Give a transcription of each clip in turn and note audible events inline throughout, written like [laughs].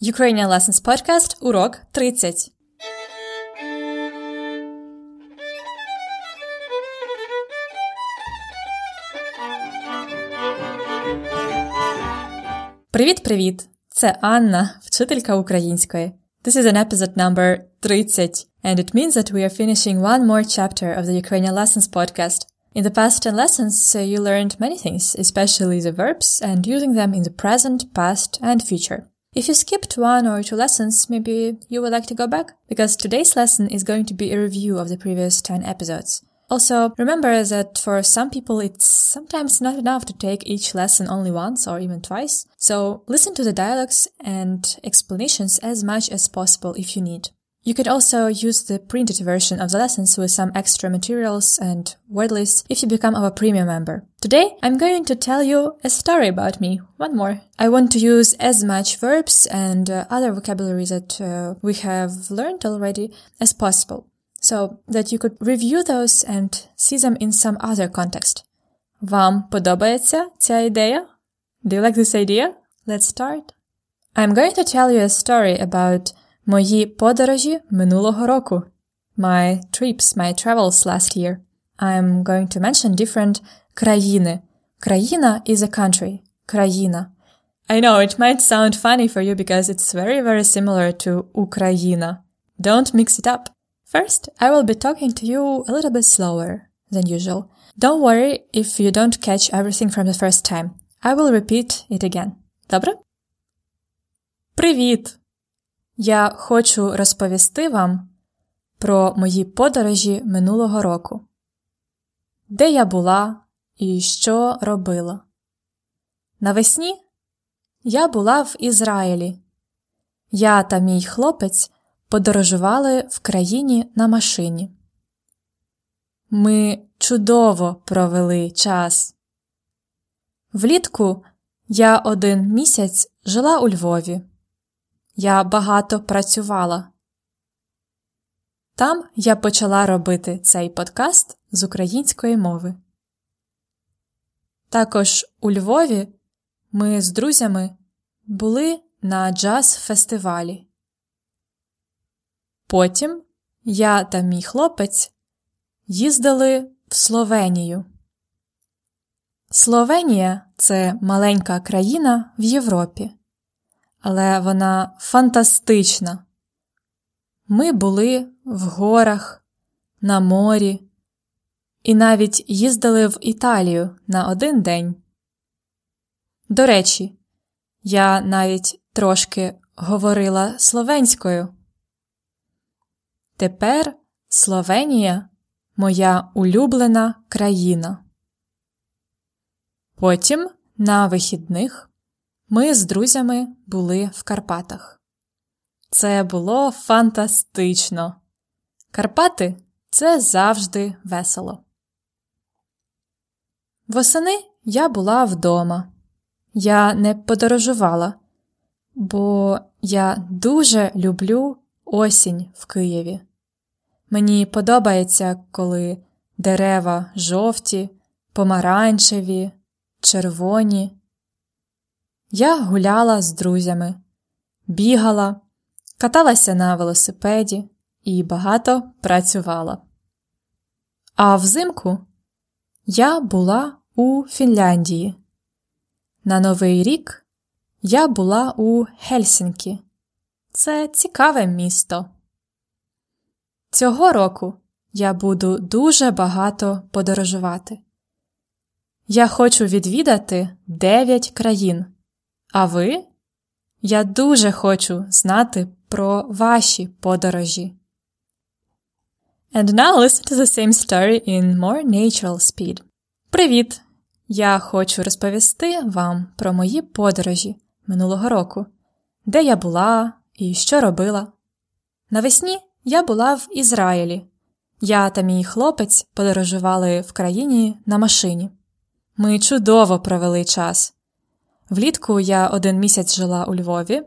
Ukrainian Lessons Podcast, урок 30. Привіт-привіт! Це Анна, вчителька української. This is an episode number 30, and it means that we are finishing one more chapter of the Ukrainian Lessons podcast. In the past 10 lessons, uh, you learned many things, especially the verbs, and using them in the present, past, and future. If you skipped one or two lessons, maybe you would like to go back? Because today's lesson is going to be a review of the previous 10 episodes. Also, remember that for some people it's sometimes not enough to take each lesson only once or even twice. So listen to the dialogues and explanations as much as possible if you need. You could also use the printed version of the lessons with some extra materials and word lists if you become our premium member. Today, I'm going to tell you a story about me. One more. I want to use as much verbs and uh, other vocabulary that uh, we have learned already as possible so that you could review those and see them in some other context. Вам подобається ця ідея? Do you like this idea? Let's start. I'm going to tell you a story about Мої подорожі минулого року. My trips, my travels last year. I'm going to mention different країни. Країна is a country. Країна. I know it might sound funny for you because it's very, very similar to Україна. Don't mix it up. First, I will be talking to you a little bit slower than usual. Don't worry if you don't catch everything from the first time. I will repeat it again. Добре? Привіт! Я хочу розповісти вам про мої подорожі минулого року, де я була і що робила. Навесні я була в Ізраїлі. Я та мій хлопець подорожували в країні на машині. Ми чудово провели час. Влітку я один місяць жила у Львові. Я багато працювала. Там я почала робити цей подкаст з української мови. Також у Львові ми з друзями були на джаз-фестивалі. Потім я та мій хлопець їздили в Словенію. Словенія це маленька країна в Європі але вона фантастична. Ми були в горах, на морі і навіть їздили в Італію на один день. До речі, я навіть трошки говорила словенською. Тепер Словенія моя улюблена країна. Потім на вихідних ми з друзями були в Карпатах. Це було фантастично. Карпати це завжди весело. Восени я була вдома. Я не подорожувала, бо я дуже люблю осінь в Києві. Мені подобається, коли дерева жовті, помаранчеві, червоні. Я гуляла з друзями, бігала, каталася на велосипеді і багато працювала. А взимку я була у Фінляндії. На Новий рік я була у Хельсінкі. Це цікаве місто. Цього року я буду дуже багато подорожувати. Я хочу відвідати 9 країн. А ви? Я дуже хочу знати про ваші подорожі. And now listen to the same story in more natural speed. Привіт! Я хочу розповісти вам про мої подорожі минулого року, де я була і що робила. Навесні я була в Ізраїлі. Я та мій хлопець подорожували в країні на машині. Ми чудово провели час. Влітку я один місяць жила у Львові,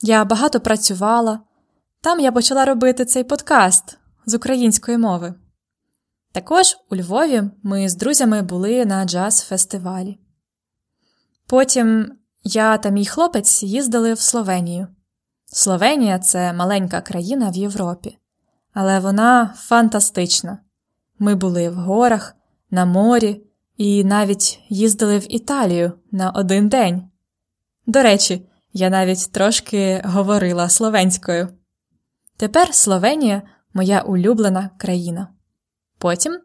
я багато працювала, там я почала робити цей подкаст з української мови. Також у Львові ми з друзями були на джаз-фестивалі. Потім я та мій хлопець їздили в Словенію. Словенія це маленька країна в Європі, але вона фантастична. Ми були в горах, на морі і навіть їздили в Італію на один день. До речі, я навіть трошки говорила словенською. Тепер Словенія моя улюблена країна. Потім,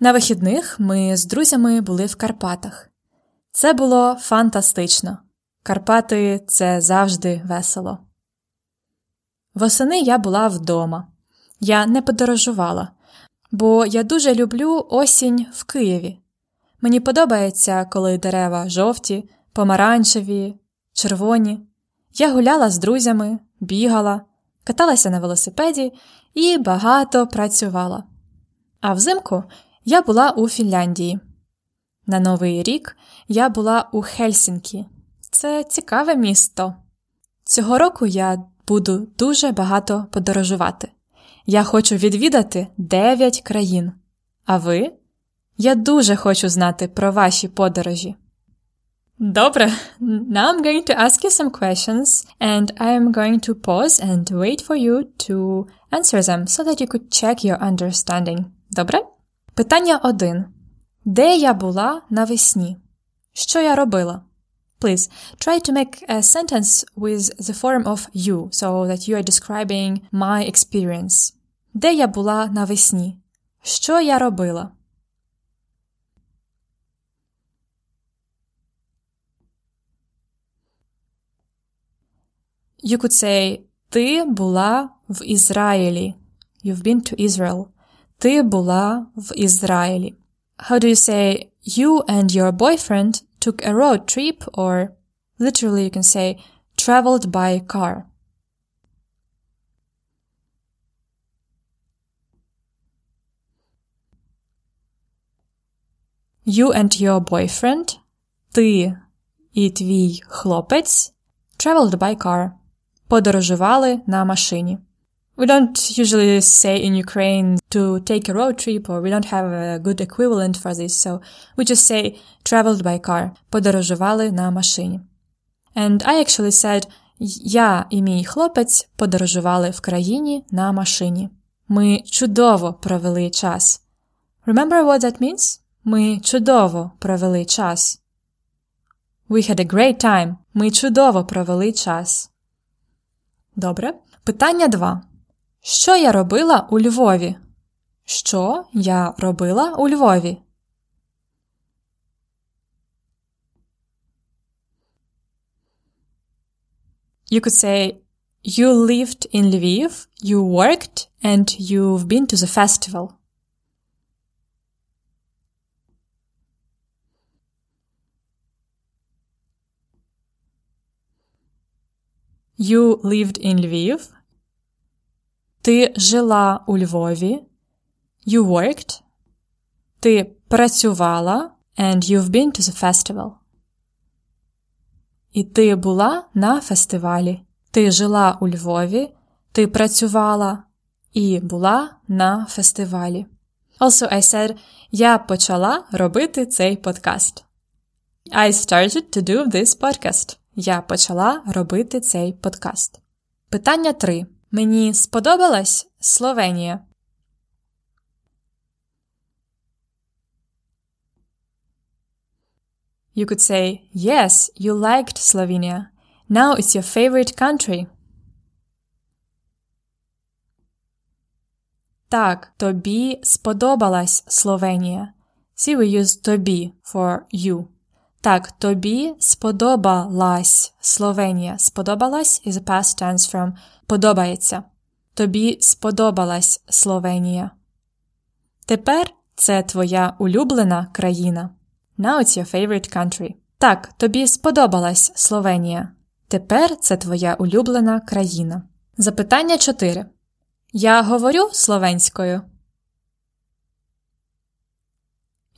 на вихідних, ми з друзями були в Карпатах. Це було фантастично. Карпати це завжди весело. Восени я була вдома. Я не подорожувала, бо я дуже люблю осінь в Києві. Мені подобається, коли дерева жовті, помаранчеві, червоні. Я гуляла з друзями, бігала, каталася на велосипеді і багато працювала. А взимку я була у Фінляндії. На Новий рік я була у Хельсінкі. Це цікаве місто. Цього року я буду дуже багато подорожувати. Я хочу відвідати 9 країн. А ви? Я дуже хочу знати про ваші подорожі. Добре, now I'm going to ask you some questions and I am going to pause and wait for you to answer them so that you could check your understanding. Добре? Питання 1. Де я була навесні? Що я робила? Please try to make a sentence with the form of you so that you are describing my experience. Де я була навесні? Що я робила? You could say Ти була в Ізраїлі. You've been to Israel. Ти була в Ізраїлі. How do you say you and your boyfriend took a road trip or literally you can say traveled by car? You and your boyfriend, ти і твій хлопець traveled by car. Подорожували на машині. We don't usually say in Ukraine to take a road trip or we don't have a good equivalent for this, so we just say traveled by car. Подорожували на машині. And I actually said я і мій хлопець подорожували в країні на машині. Ми чудово провели час. Remember what that means? Ми чудово провели час. We had a great time. Ми чудово провели час. Добре. Питання 2. Що я робила у Львові? Що я робила у Львові? You could say you lived in Lviv, you worked, and you've been to the festival. You lived in Lviv. Ти жила у Львові. You worked. Ти працювала. And you've been to the festival. І ти була на фестивалі. Ти жила у Львові. Ти працювала і була на фестивалі. Also, I said, я почала робити цей подкаст. I started to do this podcast. Я почала робити цей подкаст. Питання 3. Мені сподобалась Словенія. You could say, Yes, you liked Slovenia. Now it's your favorite country. Так, тобі сподобалась Словенія. See, we use тобі for you. Так, тобі сподобалась Словенія. Сподобалась is a past tense from подобається. Тобі сподобалась Словенія. Тепер це твоя улюблена країна. Now it's your favorite country. Так, тобі сподобалась Словенія. Тепер це твоя улюблена країна. Запитання 4. Я говорю словенською.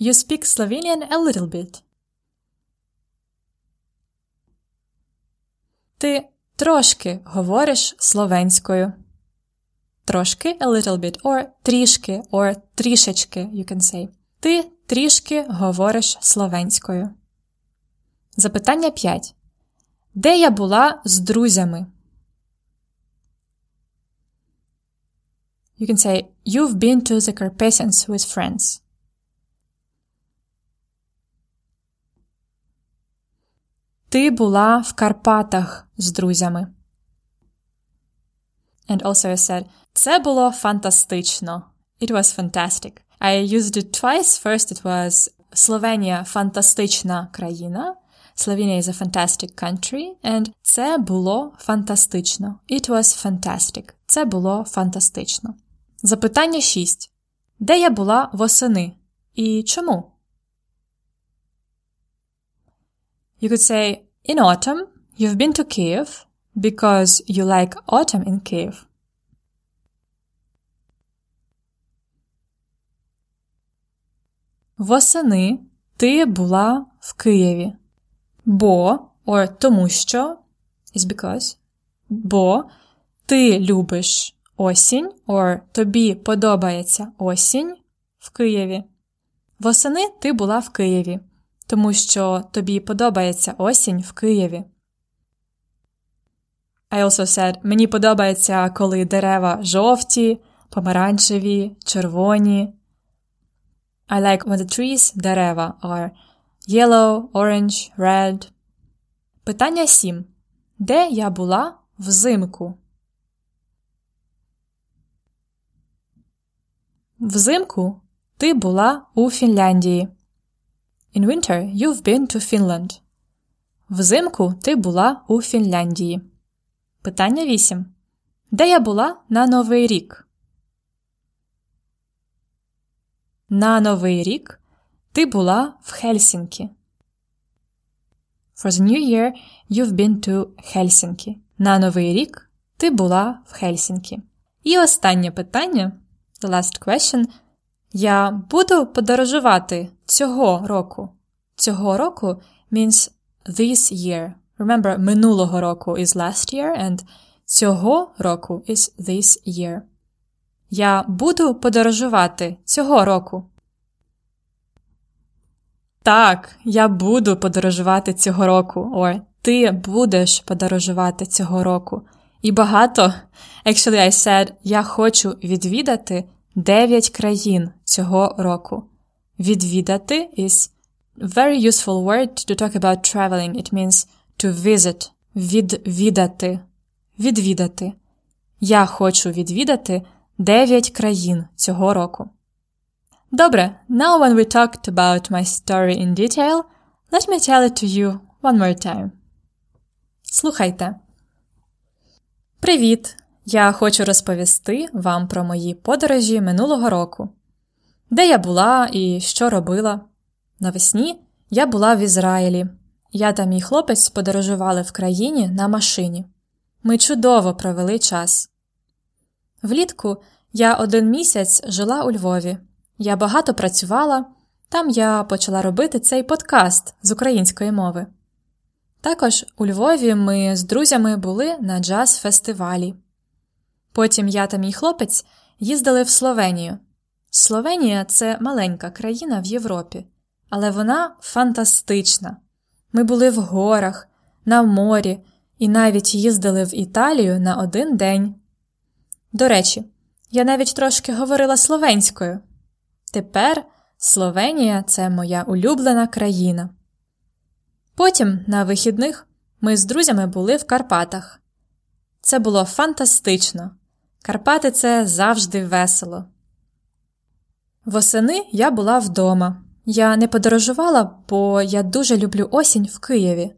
You speak Slovenian a little bit. Ти трошки говориш словенською. Трошки a little bit, or трішки, or трішечки, you can say. Ти трішки говориш словенською. Запитання 5. Де я була з друзями? You can say you've been to the Carpathians with friends. Ти була в Карпатах з друзями. And also I said, Це було фантастично. It was fantastic. I used it twice. First it was Словенія фантастична країна. Slovenia is a fantastic country. And це було фантастично. It was fantastic. Це було фантастично. Запитання 6. Де я була восени? І чому? You could say, in autumn, you've been to Kiev because you like autumn in Kiev. Восени ти була в Києві. Бо, or тому що, is because, бо ти любиш осінь, or тобі подобається осінь в Києві. Восени ти була в Києві, тому що тобі подобається осінь в Києві. I also said, мені подобається, коли дерева жовті, помаранчеві, червоні. I like when the trees дерева are yellow, orange, red. Питання 7. Де я була взимку? Взимку ти була у Фінляндії. In winter you've been to Finland. Взимку ти була у Фінляндії. Питання 8. Де я була на Новий рік? На Новий рік ти була в Хельсінкі. For the new year you've been to Helsinki. На Новий рік ти була в Хельсінкі. І останнє питання The last question. Я буду подорожувати цього року. Цього року means this year. Remember, минулого року is last year and цього року is this year. Я буду подорожувати цього року. Так, я буду подорожувати цього року. Or ти будеш подорожувати цього року. І багато. Actually, I said, я хочу відвідати 9 країн цього року. Відвідати is very useful word to talk about traveling. It means to visit. Відвідати. Відвідати. Я хочу відвідати 9 країн цього року. Добре, now when we talked about my story in detail, let me tell it to you one more time. Слухайте. Привіт! Я хочу розповісти вам про мої подорожі минулого року. Де я була і що робила. Навесні я була в Ізраїлі. Я та мій хлопець подорожували в країні на машині. Ми чудово провели час. Влітку я один місяць жила у Львові. Я багато працювала, там я почала робити цей подкаст з української мови. Також у Львові ми з друзями були на джаз-фестивалі. Потім я та мій хлопець їздили в Словенію. Словенія це маленька країна в Європі, але вона фантастична. Ми були в горах, на морі і навіть їздили в Італію на один день. До речі, я навіть трошки говорила словенською. Тепер Словенія це моя улюблена країна. Потім, на вихідних, ми з друзями були в Карпатах. Це було фантастично. Карпати це завжди весело. Восени я була вдома. Я не подорожувала, бо я дуже люблю осінь в Києві.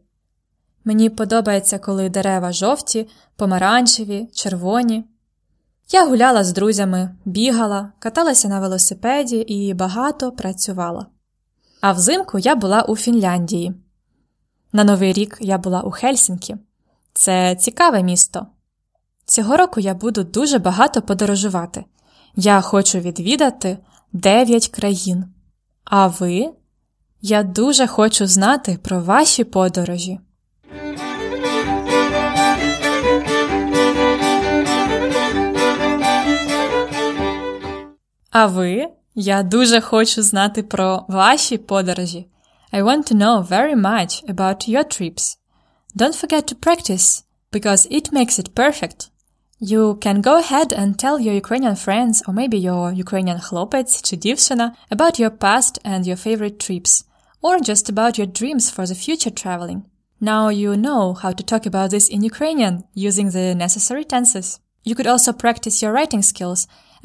Мені подобається, коли дерева жовті, помаранчеві, червоні. Я гуляла з друзями, бігала, каталася на велосипеді і багато працювала. А взимку я була у Фінляндії. На Новий рік я була у Хельсінкі. Це цікаве місто. Цього року я буду дуже багато подорожувати. Я хочу відвідати 9 країн. А ви? Я дуже хочу знати про ваші подорожі. А ви? Я дуже хочу знати про ваші подорожі. I want to know very much about your trips. Don't forget to practice, because it makes it perfect. You can go ahead and tell your Ukrainian friends or maybe your Ukrainian хлопець чи дівчина about your past and your favorite trips, or just about your dreams for the future traveling. Now you know how to talk about this in Ukrainian using the necessary tenses. You could also practice your writing skills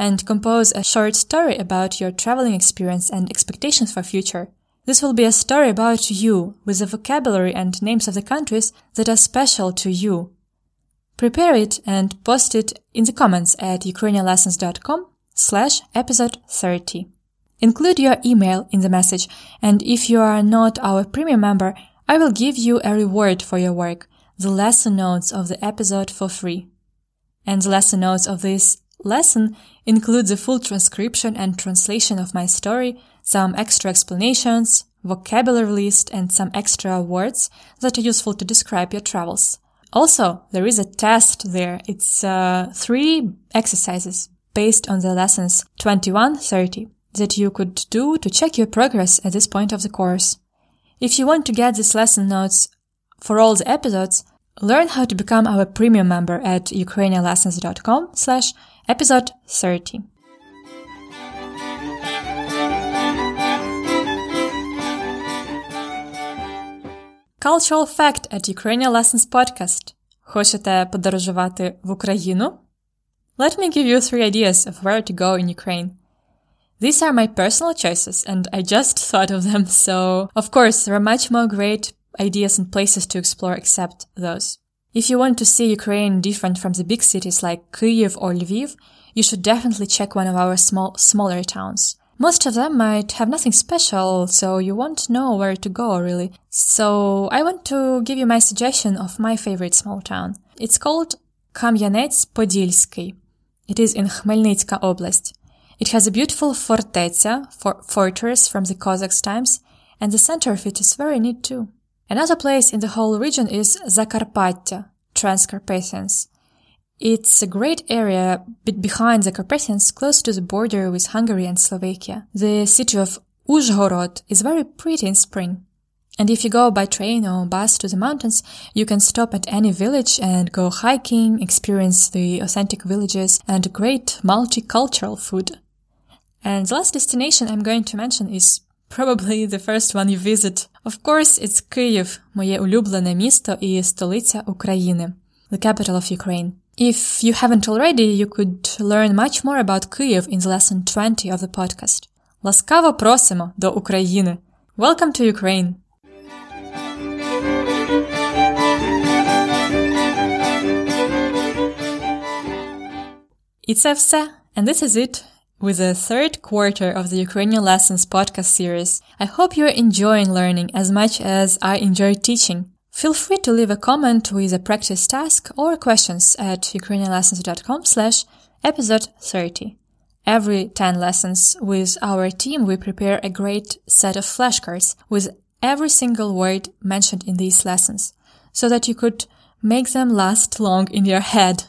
and compose a short story about your traveling experience and expectations for future. This will be a story about you with the vocabulary and names of the countries that are special to you Prepare it and post it in the comments at ukrainianlessons.com slash episode 30. Include your email in the message, and if you are not our premium member, I will give you a reward for your work, the lesson notes of the episode for free. And the lesson notes of this lesson include the full transcription and translation of my story, some extra explanations, vocabulary list, and some extra words that are useful to describe your travels. Also, there is a test there. It's uh, three exercises based on the lessons 21, 30 that you could do to check your progress at this point of the course. If you want to get these lesson notes for all the episodes, learn how to become our premium member at ukrainianlessons.com slash episode 30. Cultural Fact at Ukrainian Lessons Podcast. Хочете подорожувати в Україну? Let me give you three ideas of where to go in Ukraine. These are my personal choices and I just [laughs] thought of them, so of course there are much more great ideas and places to explore except those. If you want to see Ukraine different from the big cities like Kyiv or Lviv, you should definitely check one of our small, smaller towns. Most of them might have nothing special, so you won't know where to go really. So I want to give you my suggestion of my favorite small town. It's called Kam'yanets-Podilsky. It is in Khmelnytska Oblast. It has a beautiful fortezza, for fortress from the Cossacks times, and the center of it is very neat too. Another place in the whole region is Zakarpattia, Transcarpathians. It's a great area behind the Carpathians, close to the border with Hungary and Slovakia. The city of Uzhhorod is very pretty in spring. And if you go by train or bus to the mountains, you can stop at any village and go hiking, experience the authentic villages and great multicultural food. And the last destination I'm going to mention is probably the first one you visit. Of course, it's Kyiv, моє улюблене місто і столиця України, the capital of Ukraine. If you haven't already, you could learn much more about Kyiv in the lesson 20 of the podcast. Ласкаво просимо до України. Welcome to Ukraine. І це все. And this is it with the third quarter of the Ukrainian Lessons podcast series. I hope you're enjoying learning as much as I enjoy teaching. Feel free to leave a comment with a practice task or questions at ukrainianlessons.com slash episode 30. Every 10 lessons with our team, we prepare a great set of flashcards with every single word mentioned in these lessons so that you could make them last long in your head.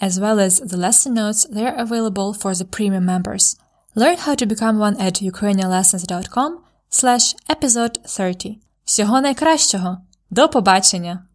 As well as the lesson notes, they are available for the premium members. Learn how to become one at ukrainianlessons.com slash episode 30. Всього найкращого! До побачення!